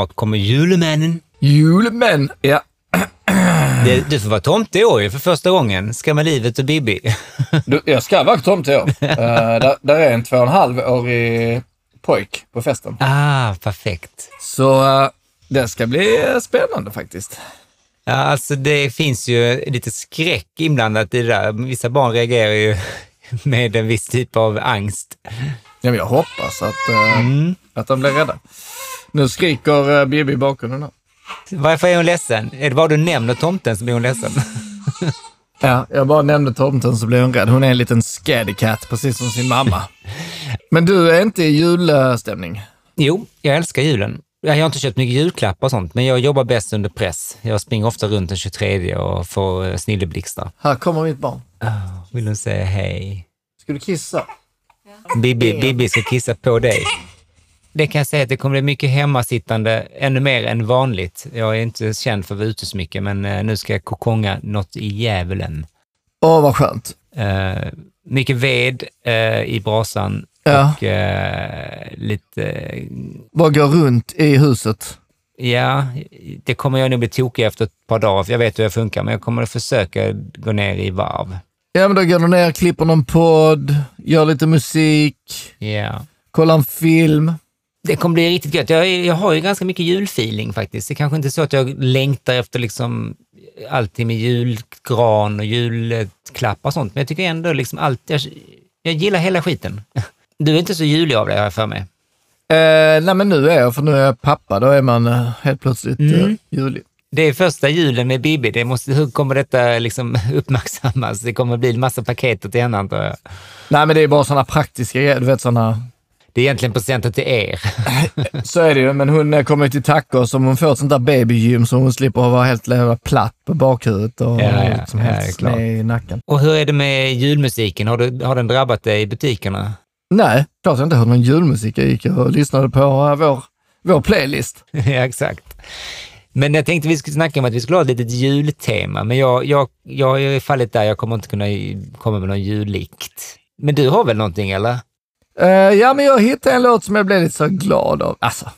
Snart kommer julemannen. Julmän, ja. Det, du får vara tomte i år för första gången. Ska med livet och Bibi. Du, jag ska vara tomte i år. Uh, där, där är en två och en halv årig pojk på festen. ah, perfekt. Så uh, det ska bli spännande faktiskt. Ja, alltså det finns ju lite skräck inblandat i det där. Vissa barn reagerar ju med en viss typ av angst. Ja, men jag hoppas att, uh, Mm. att de blir rädda. Nu skriker uh, Bibi i bakgrunden här. Varför är hon ledsen? Är det bara du nämner tomten så blir hon ledsen? Ja, jag bara nämnde tomten så blev hon rädd. Hon är en liten scaredy cat, precis som sin mamma. Men du är inte i julstämning? Jo, jag älskar julen. Jag har inte köpt mycket julklappar och sånt, men jag jobbar bäst under press. Jag springer ofta runt den 23 och får eh, snilleblixtar. Här kommer mitt barn. Oh, vill hon säga hej? Ska du kissa? Bibi, Bibi ska kissa på dig. Det kan jag säga att det kommer bli mycket hemmasittande, ännu mer än vanligt. Jag är inte känd för att vara ute så mycket, men eh, nu ska jag kokonga något i djävulen. Åh, vad skönt. Eh, mycket ved eh, i brasan Ja. och eh, lite, eh, Bara gå runt i huset. ja, det kommer jag nog bli tokig efter ett par dagar, för jag vet hur jag funkar, men jag kommer att försöka gå ner i varv. Ja, men då går du ner, klipper någon podd, gör lite musik, Ja. kollar en film. Det kommer bli riktigt gött. Jag, jag har ju ganska mycket julfeeling faktiskt. Det är kanske inte är så att jag längtar efter liksom alltid med julgran och julklappar och sånt, men jag tycker ändå liksom allt, jag, jag gillar hela skiten. Du är inte så julig av dig har jag för mig. Eh, nej, men nu är jag, för nu är jag pappa. Då är man eh, helt plötsligt eh, Mm. julig. Det är första julen med Bibi. Det måste, hur kommer detta liksom uppmärksammas? Det kommer bli en massa paket till henne antar jag. Nej, men det är bara sådana praktiska grejer. Du vet sådana... Det är egentligen presenter till er. Så är det ju, men hon eh, kommer ju till tacos om hon får ett sånt där babygym så hon slipper vara helt platt på bakhuvudet och Ja, ja, liksom ja, helt sned i nacken. Och hur är det med julmusiken? Har, du, har den drabbat dig i butikerna? Nej, klart jag inte hörde någon julmusik. Jag gick och lyssnade på eh, vår, vår playlist. ja, exakt. Men jag tänkte vi skulle snacka om att vi skulle ha ett litet jultema, men jag, jag, jag är i fallet där, jag kommer inte kunna komma med någon jullikt. Men du har väl någonting eller? Eh, ja, men jag hittade en låt som jag blev lite så glad av. Alltså,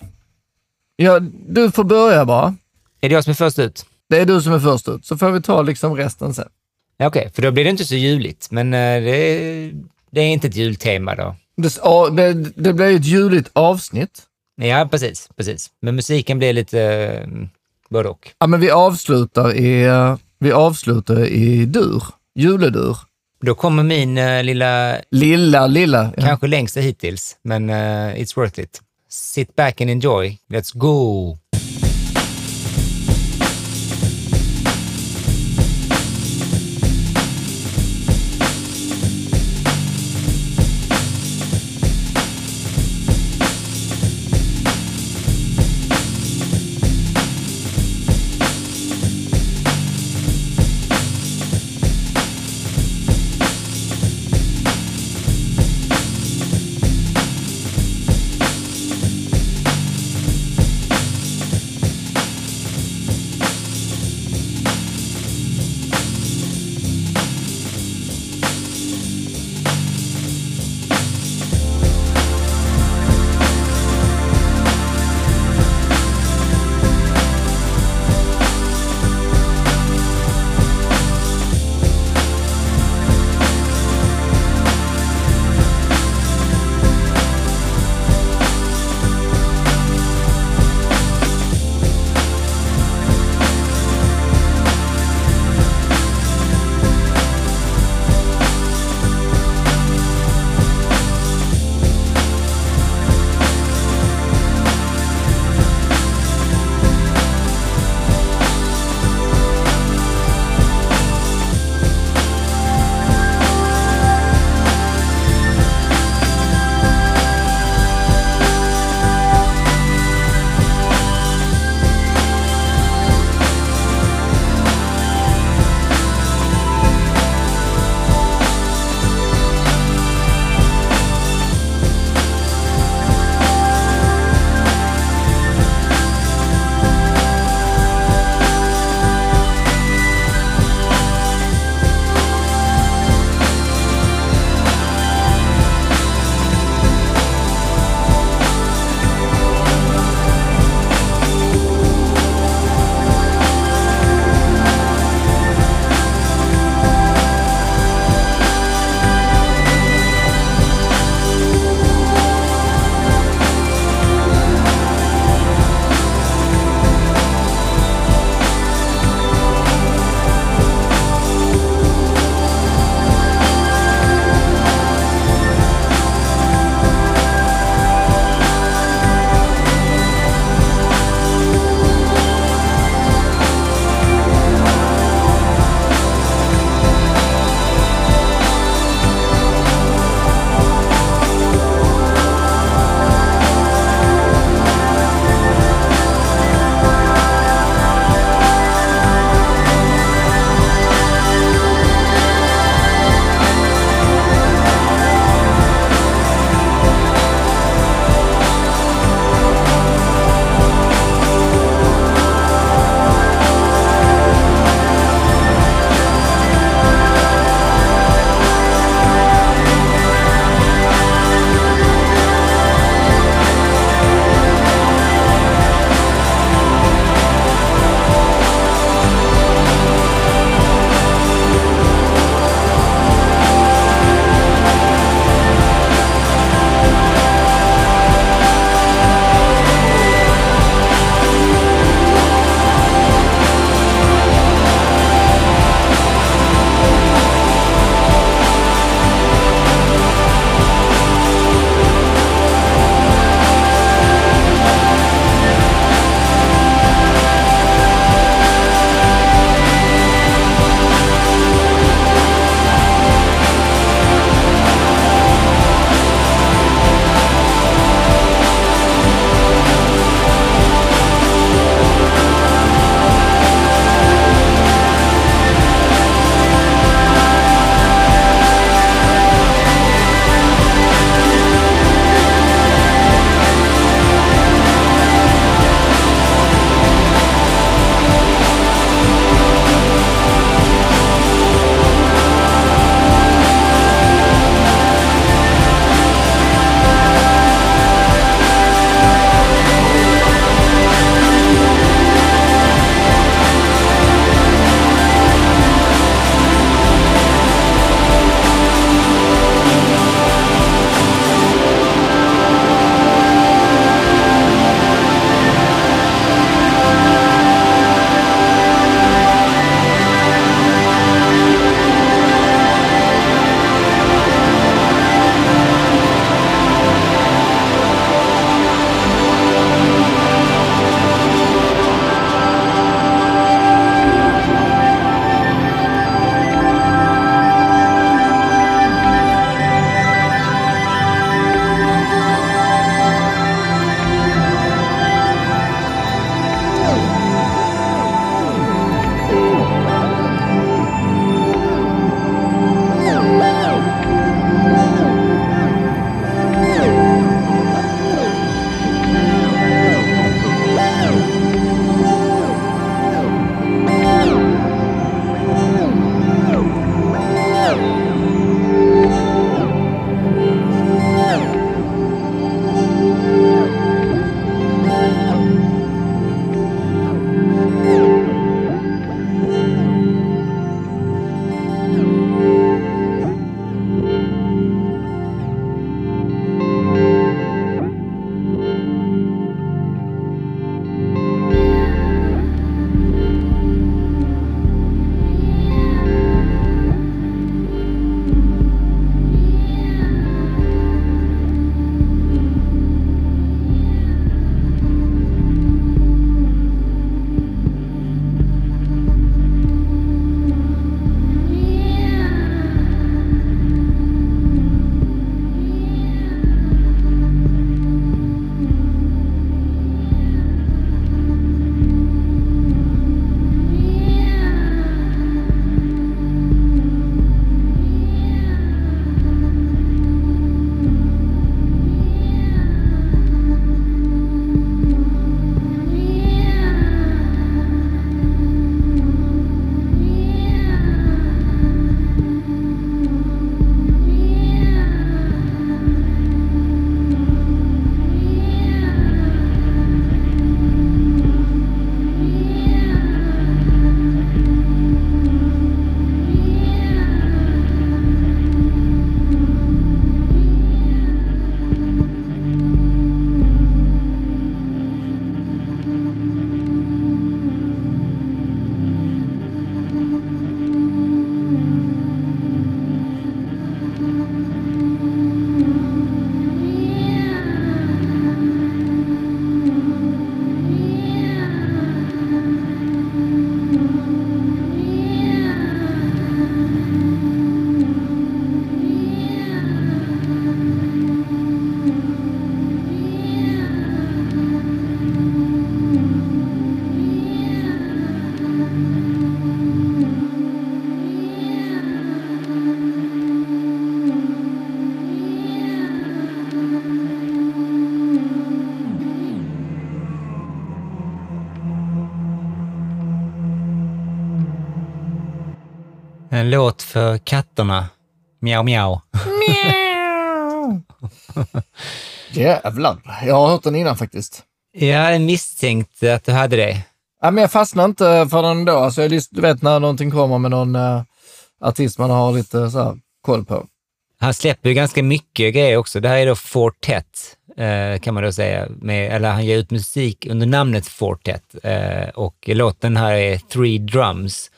ja, du får börja bara. Är det jag som är först ut? Det är du som är först ut, så får vi ta liksom resten sen. Ja, Okej, för då blir det inte så juligt, men eh, det, är- det är inte ett jultema då. Det, det, det blir ett juligt avsnitt. Ja, precis, precis. Men musiken blir lite eh, både och. Ja, men vi avslutar i, vi avslutar i dur, juledur. Då kommer min eh, lilla, Lilla, lilla. Ja. kanske längsta hittills, men eh, it's worth it. Sit back and enjoy. Let's go! Låt för katterna. Miau, miau. Jävlar. Jag har hört den innan faktiskt. Jag misstänkte att du hade det. Ja, men jag fastnar inte för den då. Alltså, jag, du vet när någonting kommer med någon uh, artist man har lite så här, koll på. Han släpper ju ganska mycket grejer också. Det här är då Fortet, eh, kan man då säga. Med, eller han ger ut musik under namnet Fortet. Eh, och låten här är Three Drums.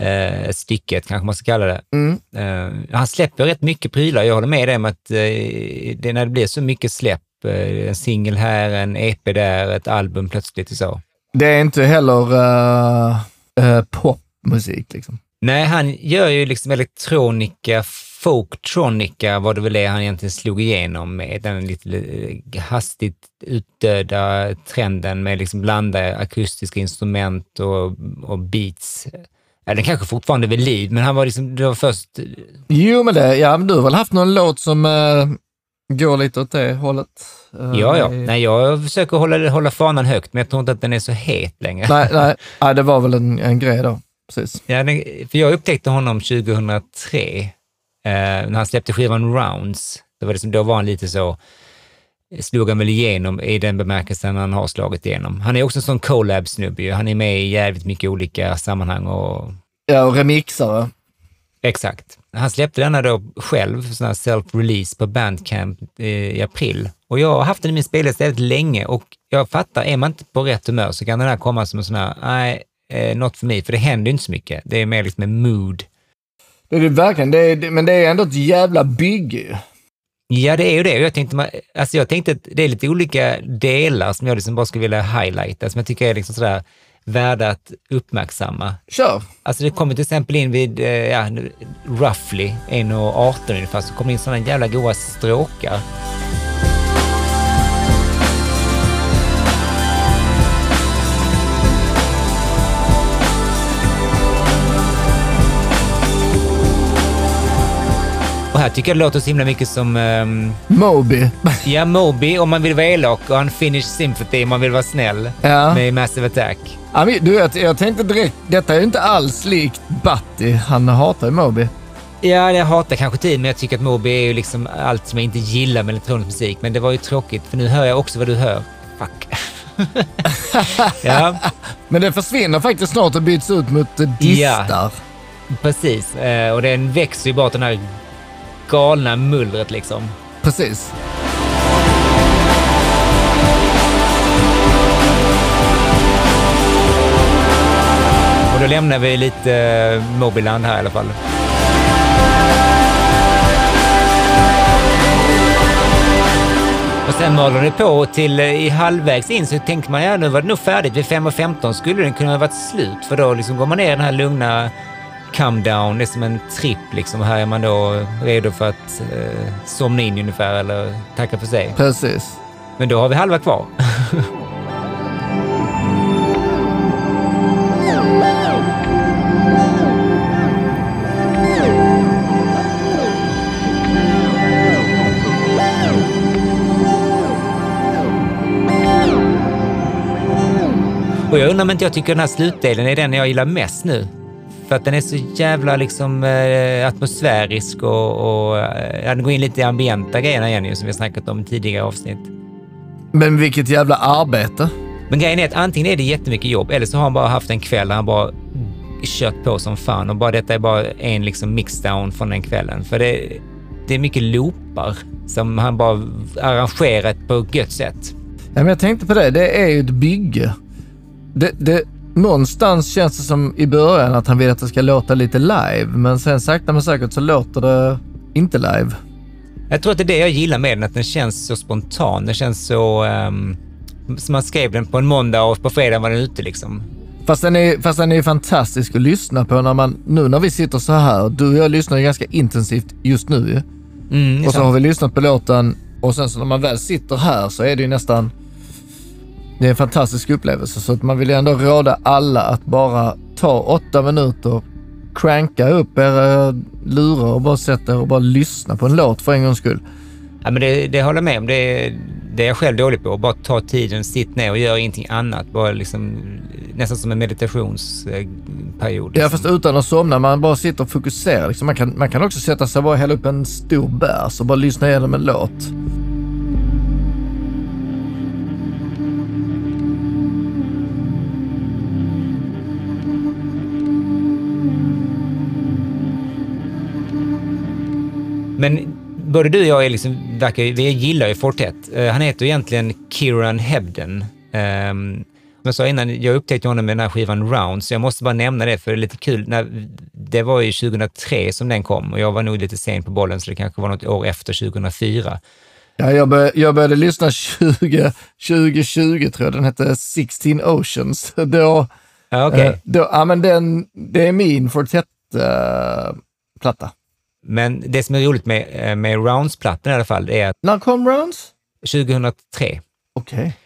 Eh, stycket kanske man ska kalla det. Mm. Eh, han släpper rätt mycket prylar. Jag håller med dig om att eh, det, när det blir så mycket släpp, eh, en singel här, en EP där, ett album plötsligt och så. Det är inte heller uh, uh, popmusik liksom. Nej, han gör ju liksom elektronika, folktronika var det väl det han egentligen slog igenom med. Den lite eh, hastigt utdöda trenden med liksom blanda akustiska instrument och, och beats. Ja, den kanske fortfarande är vid liv, men han var liksom, det var först... Jo, men det, ja, men du har väl haft någon låt som uh, går lite åt det hållet? Uh, Ja, ja. Nej, jag försöker hålla, hålla fanan högt, men jag tror inte att den är så het längre. Nej, nej, nej, det var väl en, en grej då. Precis. Ja, den, för jag upptäckte honom 2003, eh, när han släppte skivan Rounds. Det var liksom, då var han lite så, slog han väl igenom i den bemärkelsen han har slagit igenom. Han är också en sån collab-snubbe. Han är med i jävligt mycket olika sammanhang och Ja, och remixare. Exakt. Han släppte denna då själv, sån här self-release på Bandcamp eh, i april. Och jag har haft den i min spellista väldigt länge och jag fattar, är man inte på rätt humör så kan den här komma som en sån här, nej, eh, not för mig, för det händer inte så mycket. Det är mer liksom en mood. Det är det verkligen, det är, men det är ändå ett jävla bygge. Ja, det är ju det. Jag tänkte, alltså jag tänkte att det är lite olika delar som jag liksom bara skulle vilja highlighta, som jag tycker är liksom sådär värda att uppmärksamma. Kör. Alltså det kommer till exempel in vid, eh, ja, roughly 1.18 ungefär, så kommer det in sådana jävla goa stråkar. Här tycker jag det låter så himla mycket som ehm, Moby. Ja, Moby om man vill vara elak och Unfinished Sympathy om man vill vara snäll Ja. med Massive Attack. Ja, men Du vet, jag tänkte direkt, detta är ju inte alls likt Batti. Han hatar ju Moby. Ja, jag hatar kanske tid, men jag tycker att Moby är ju liksom allt som jag inte gillar med elektronisk musik. Men det var ju tråkigt, för nu hör jag också vad du hör. Fuck. ja, Men det försvinner faktiskt snart och byts ut mot distar. precis. Eh, Och den växer ju bara den här galna mullret liksom. Precis. Och då lämnar vi lite eh, Mobyland här i alla fall. Och sen maler det på till eh, i halvvägs in så tänkte man ja nu var det nog färdigt. Vid 5.15 skulle den kunna ha varit slut för då liksom går man ner i den här lugna come down. Det är som en tripp liksom. Här är man då redo för att eh, somna in ungefär eller tacka för sig. Precis. Men då har vi halva kvar. Och jag undrar om inte jag tycker den här slutdelen är den jag gillar mest nu. För att den är så jävla liksom eh, atmosfärisk och, och eh, ja, den går in lite i ambienta grejerna igen ju, som vi har snackat om i tidigare avsnitt. Men vilket jävla arbete. Men grejen är att antingen är det jättemycket jobb eller så har han bara haft en kväll där han bara kört på som fan och bara detta är bara en liksom mixdown från den kvällen. För det, det är mycket loopar som han bara arrangerat på ett gött sätt. Ja, men jag tänkte på det. Det är ju ett bygge. Det, det, någonstans känns det som i början att han vill att det ska låta lite live, men sen sakta men säkert så låter det inte live. Jag tror att det är det jag gillar med den, att den känns så spontan. Den känns så... Um, som man skrev den på en måndag och på fredag var den ute liksom. Fast den, är, fast den är fantastisk att lyssna på när man, nu när vi sitter så här, du och jag lyssnar ju ganska intensivt just nu ju. Mm, Och så sant. har vi lyssnat på låten och sen så när man väl sitter här så är det ju nästan... Det är en fantastisk upplevelse så att man vill ändå råda alla att bara ta åtta minuter, cranka upp era lurar och bara sätta er och bara lyssna på en låt för en gångs skull. Ja, men det, det håller jag med om. Det, det är jag själv dålig på. Bara ta tiden, sitt ner och gör ingenting annat. Bara liksom, nästan som en meditationsperiod. Ja, Liksom. fast utan att somna. Man bara sitter och fokuserar. Liksom man, kan, man kan också sätta sig och bara hälla upp en stor bärs och bara lyssna igenom en låt. Men både du och jag är liksom, verkar, vi gillar ju Fortet. Eh, han heter egentligen Kieran Hebden. Um, som jag sa innan, jag upptäckte honom med den här skivan Round, så jag måste bara nämna det för det är lite kul. När, det var ju 2003 som den kom och jag var nog lite sen på bollen, så det kanske var något år efter 2004. Ja, jag, bör, jag började lyssna 20, 2020 tror jag. Den hette 16 Oceans. Då, Ja, okej. eh, då, ja, men den, det är min Fortet-platta. Men det som är roligt med, eh, med Rounds-plattan i alla fall, det är att När kom Rounds? 2003 Okej.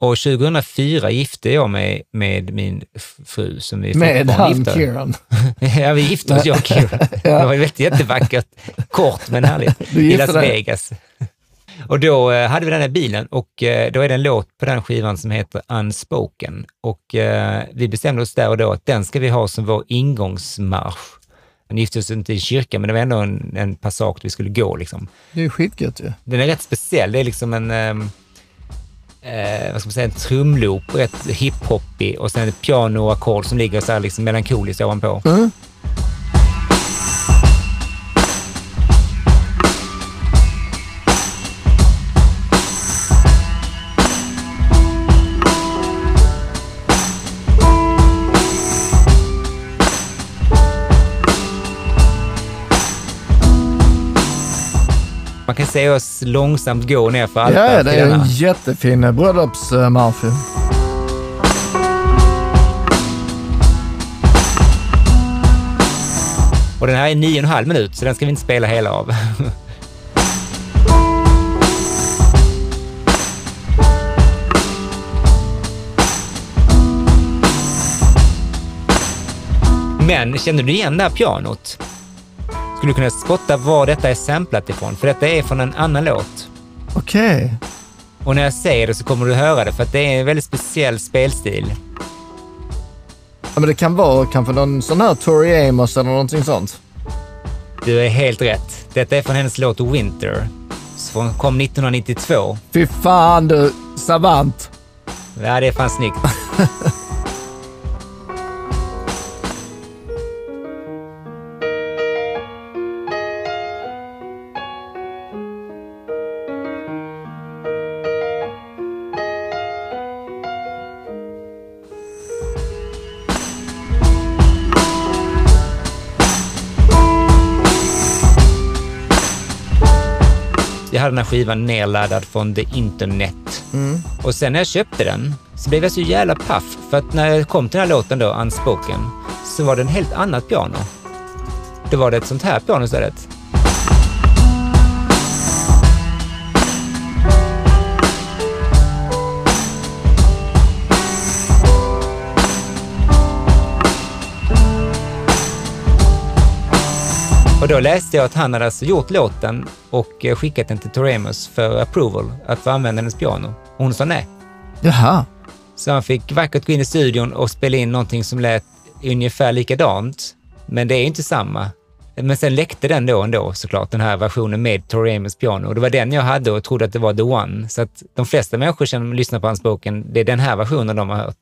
och 2004 gifte jag mig med min fru som vi Med han. Kieran. Ja, vi gifte oss, jag och Kieran. Det var väldigt jättevackert, kort men härligt, i Las. Vegas. Och då eh, hade vi den här bilen och eh, då är det en låt på den skivan som heter Unspoken. Och vi bestämde oss där och då att den ska vi ha som vår ingångsmarsch. Vi gifte oss inte i kyrkan, men det var ändå en, en passage vi skulle gå. Liksom. Det är skitgött ju. Den är rätt speciell. Det är liksom en, ehm, eh, vad ska man säga, en trumloop, rätt hiphoppig och sen ett pianoackord som ligger så här liksom melankoliskt ovanpå. Mm. Se oss långsamt gå ner för altaret ja, det är en jättefin eh, bröllopsmarsch. Och den här är nio och en halv minut, så den ska vi inte spela hela av. Men känner du igen det här pianot? Skulle du kunna spotta var detta är samplat ifrån? För detta är från en annan låt. Okej. Och när jag säger det så kommer du höra det, för att det är en väldigt speciell spelstil. Ja, men det kan vara kanske någon sån här Tori Amos eller någonting sånt. Du är helt rätt. Detta är från hennes låt Winter, som kom 1992. Fy fan du, savant. Ja, det är fan snyggt. hade den här skivan nerladdad från the internet. Och sen när jag köpte den så blev jag så jävla paff för att när jag kom till den här låten då, Unspoken, så var det en helt annat piano. Då var det ett sånt här piano istället. Och då läste jag att han hade alltså gjort låten och eh, skickat den till Toremus för approval, att få använda hennes piano. Och hon sa nej. Jaha. Så han fick vackert gå in i studion och spela in någonting som lät ungefär likadant, men det är inte samma. Men sen läckte den då ändå såklart, den här versionen med Tori Amos piano. Och det var den jag hade och trodde att det var the one. Så att de flesta människor som lyssnar på hans boken, det är den här versionen de har hört.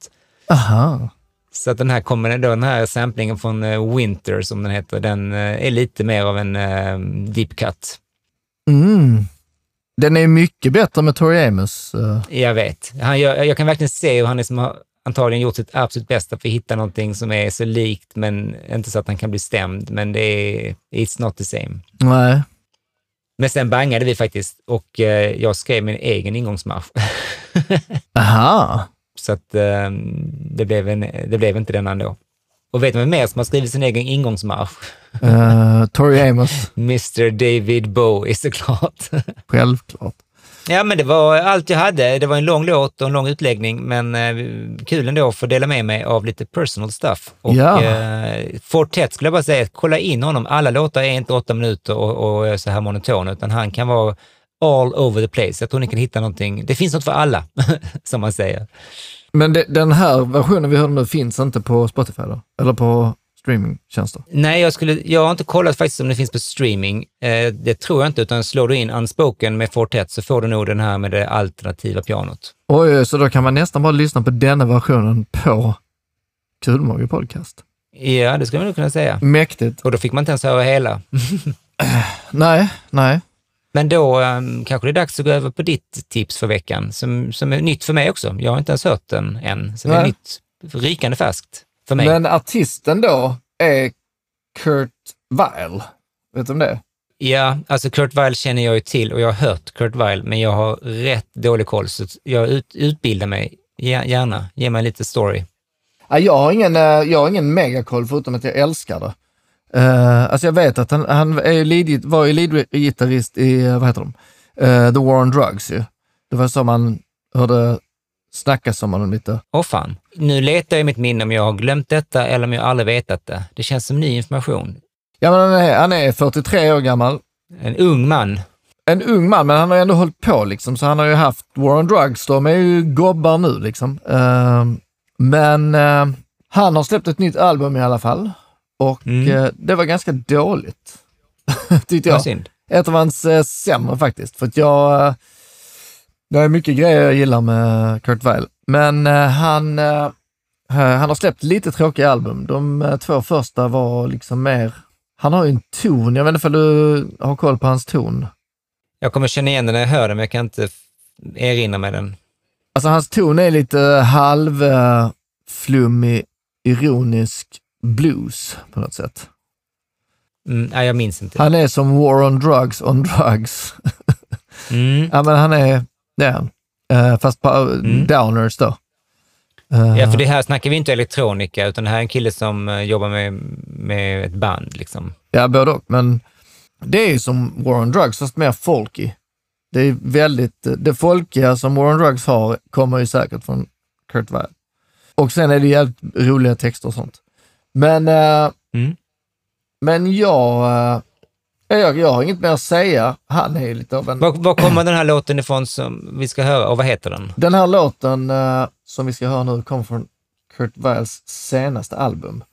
Aha. Så att den här kommer då, den här samplingen från eh, Winter, som den heter, den eh, är lite mer av en eh, deep cut. Mm. Den är mycket bättre med Tori Amos. Jag vet. Han gör, jag kan verkligen se hur han liksom har antagligen gjort sitt absolut bästa för att hitta någonting som är så likt, men inte så att han kan bli stämd. Men det är, it's not the same. Nej. Men sen bangade vi faktiskt och jag skrev min egen ingångsmarsch. Aha. Så att eh, det, blev en, det blev inte den ändå. Och vet du vem mer som har skrivit sin egen ingångsmarsch? Uh, Tori Amos, Mr David Bowie såklart. självklart. Ja, men det var allt jag hade. Det var en lång låt och en lång utläggning, men eh, kul ändå att få dela med mig av lite personal stuff. Och Ja. eh, Fortet skulle jag bara säga, kolla in honom. Alla låtar är inte åtta minuter och, och så här monotona, utan han kan vara all over the place. Jag tror ni kan hitta någonting. Det finns något för alla, som man säger. Men det, den här versionen vi hörde nu finns inte på Spotify då? Eller på streamingtjänster? Nej, jag, skulle, jag har inte kollat faktiskt om det finns på streaming. Eh, det tror jag inte, utan slår du in Unspoken med Fortet så får du nog den här med det alternativa pianot. Oj, så då kan man nästan bara lyssna på denna versionen på Kulmage podcast. Ja, det skulle man nog kunna säga. Mäktigt. Och då fick man inte ens höra hela. Nej, nej. Men då um, kanske det är dags att gå över på ditt tips för veckan, som, som är nytt för mig också. Jag har inte ens hört den än, så det är nytt, rykande färskt för mig. Men artisten då är Kurt Weill. Vet du om det? Ja, alltså Kurt Weill känner jag ju till och jag har hört Kurt Weill, men jag har rätt dålig koll, så jag ut, utbildar mig Gär- gärna. Ge mig lite story. Ja, jag har ingen, eh, jag har ingen megakoll förutom att jag älskar det. Uh, alltså jag vet att han, han är lead, var ju leadgitarrist i, vad heter de, Eh, The War on Drugs ju. Det var så man hörde snackas om honom lite. Åh fan. Nu letar jag i mitt minne om jag har glömt detta eller om jag aldrig vetat det. Det känns som ny information. Ja, men han är, han är 43 år gammal. En ung man. En ung man, men han har ju ändå hållit på liksom, så han har ju haft War on Drugs, de är ju gobbar nu liksom. Eh, men eh, han har släppt ett nytt album i alla fall och Mm. eh, det var ganska dåligt. Tyckte jag. synd. Ett av hans eh, sämre faktiskt, för att jag... Eh, det är mycket grejer jag gillar med Kurt Weill, men han, han har släppt lite tråkiga album. De två första var liksom mer... Han har ju en ton, jag vet inte om du har koll på hans ton? Jag kommer känna igen den när jag hör den, men jag kan inte erinra mig den. Alltså hans ton är lite halv eh, flummig, ironisk blues på något sätt. Mm, nej, jag minns inte. Han är som War on Drugs on Drugs. Mm. ja men han är, det är han. Eh, fast på Mm. downers då. Eh, Ja, för det här snackar vi inte elektronika, utan det här är en kille som eh, jobbar med, med ett band. Liksom. Ja, både och. Men det är ju som War on Drugs, fast mer folky. Det är väldigt, det folkiga som War on Drugs har kommer ju säkert från Kurt Weill. Och sen är det jävligt roliga texter och sånt. Men, eh, Mm. men jag, eh, jag, jag har inget mer att säga. Han är ju lite av en... Var, var kommer den här låten ifrån som vi ska höra och vad heter den? Den här låten eh, som vi ska höra nu kommer från Kurt Weills senaste album.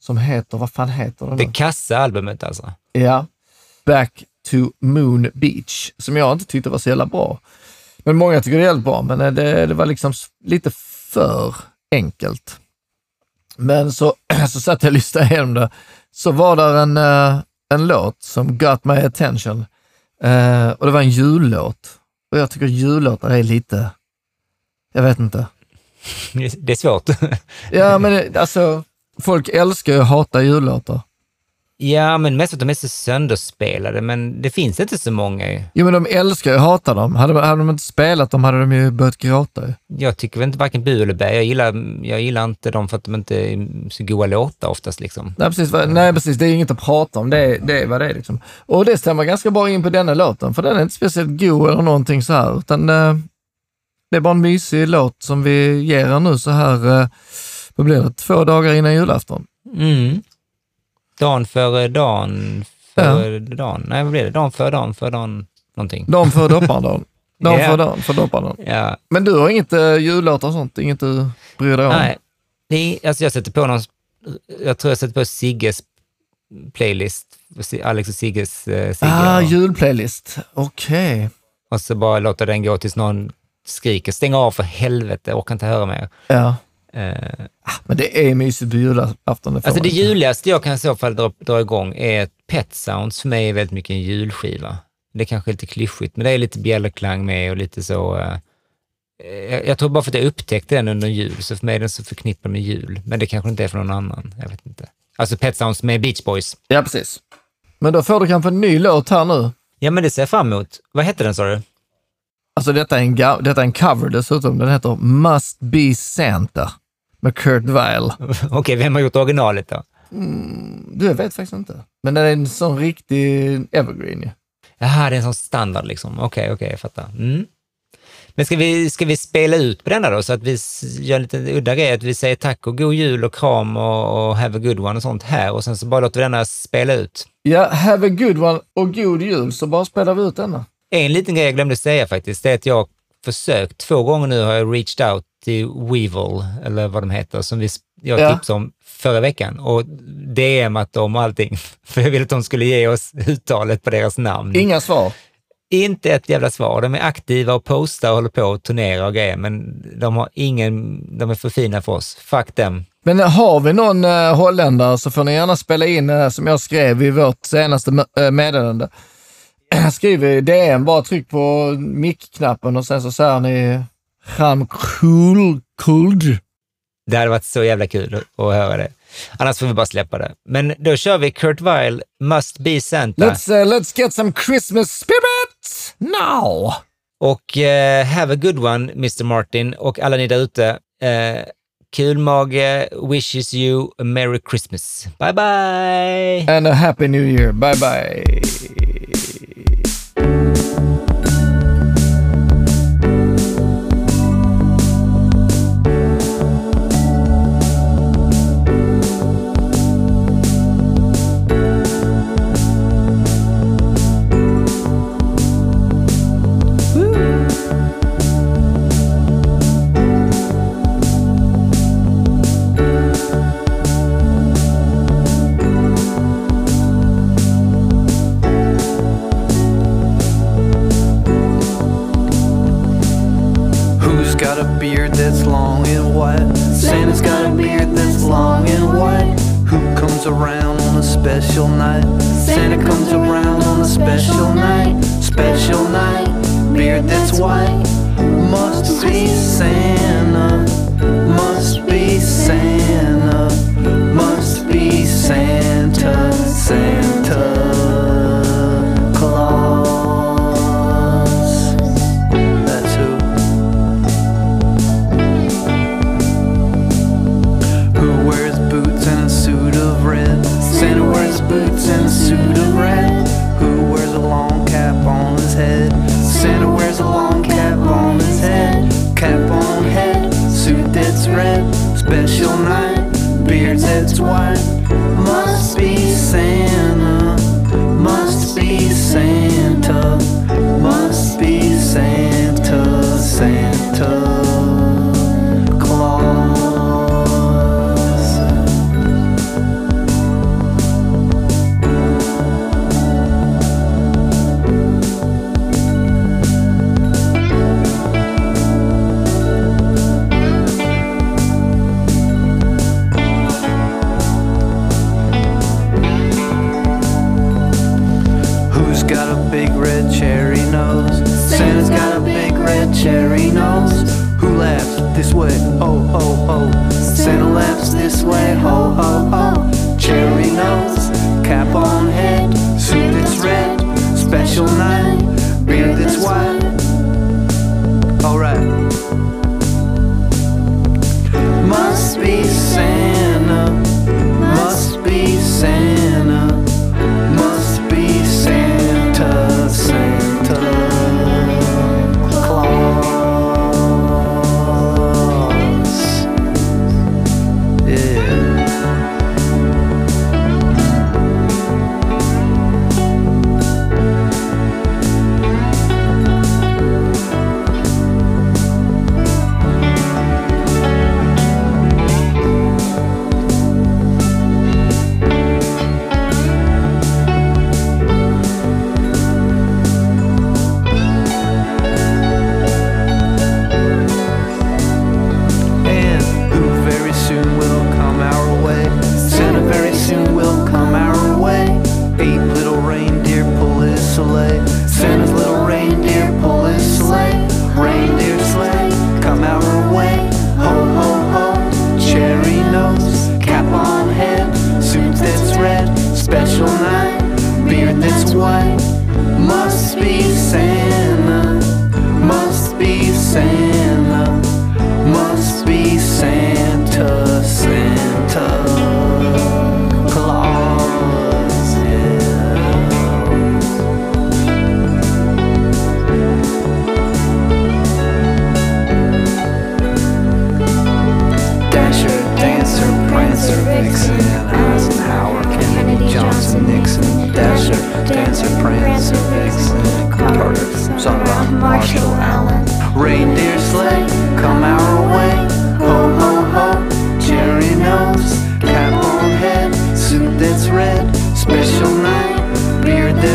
Som heter, vad fan heter den? Det kassa albumet alltså. Ja. Back to Moon Beach, som jag inte tyckte var så jävla bra. Men många tycker det är jävligt bra, men det, det var liksom lite för enkelt. Men så, så satt jag och lyssnade igenom det, så var där en, eh, en låt som got my attention. Eh, och det var en jullåt. Och jag tycker jullåtar är lite, jag vet inte. Det är svårt. Ja, men alltså, folk älskar ju att hata jullåtar. Ja, men mest för att de är så sönderspelade, men det finns inte så många. ju. Jo, men de älskar ju att hata dem. Hade, hade de inte spelat dem hade de ju börjat gråta. ju. Jag tycker väl inte varken bu eller bä. Jag gillar, jag gillar inte dem för att de inte är så goa låtar oftast. Liksom. Nej precis, nej, precis, det är inget att prata om. Det är, det är vad det är. Liksom. Och det stämmer ganska bra in på denna låten, för den är inte speciellt god eller någonting så här, utan eh, det är bara en mysig låt som vi ger er nu så här, eh, vad blir det, två dagar innan julafton. Mm. Dan före dan före dan. Nej, vad blir det? Dan före dan före dan någonting. Dagen före dopparedagen. Dagen Ja. före dagen för dopparedagen. Ja, Men du har inget uh, jullåtar och sånt? Inget du bryr dig om? nej. Det är, alltså jag sätter på någon, jag tror jag sätter på Sigges playlist, Alex och Sigges eh, Sigge. Ah, och, julplaylist. Okej. och så bara låter den gå tills någon skriker, stäng av för helvete, jag orkar inte höra mer. Ja. Eh, Men det är mysigt på julafton. Alltså det juligaste jag kan i så fall dra, dra igång är att Pet Sounds för mig är väldigt mycket en julskiva. Det är kanske lite klyschigt, men det är lite bjällerklang med och lite så... eh, jag, jag tror bara för att jag upptäckte den under jul, så för mig är den så förknippad med jul. Men det kanske inte är för någon annan, jag vet inte. Alltså Pet Sounds med Beach Boys. Ja, precis. Men då får du kanske en ny låt här nu. Ja, men det ser jag fram emot. Vad heter den sa du? Alltså detta är, en detta är en cover dessutom. Den heter Must Be Santa med Kurt Weill. Okej, vem har gjort originalet då? Du, jag vet faktiskt inte. Men den är en sån riktig evergreen ju. Jaha, det är en sån standard liksom. Okej, okej, jag fattar. Mm. Men ska vi, ska vi spela ut på denna då, så att vi gör en liten udda grej, att vi säger tack och god jul och kram och, och have a good one och sånt här och sen så bara låter vi denna spela ut. Ja, have a good one och god jul, så bara spelar vi ut denna. En liten grej jag glömde säga faktiskt, det är att jag försökt, två gånger nu har jag reached out till Weevil, eller vad de heter, som vi, jag Ja. tipsade om förra veckan och DMat dem och allting. För jag ville att de skulle ge oss uttalet på deras namn. Inga svar. Inte ett jävla svar. De är aktiva och postar och håller på och turnerar och grejer, men de har ingen, de är för fina för oss. Fuck dem. Men har vi någon eh, holländare så får ni gärna spela in eh, som jag skrev i vårt senaste eh, meddelande. Skriv i DM, bara tryck på mick-knappen och sen så säger ni Ram Kul Kult. Det hade varit så jävla kul att höra det. Annars får vi bara släppa det. Men då kör vi Kurt Weill, Must Be Santa. Let's, uh, let's get some Christmas spirit now! Och eh, have a good one, Mr Martin och alla ni där ute. Eh, Kulmage wishes you a merry Christmas. Bye bye! And a happy new year. Bye bye.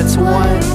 that's why.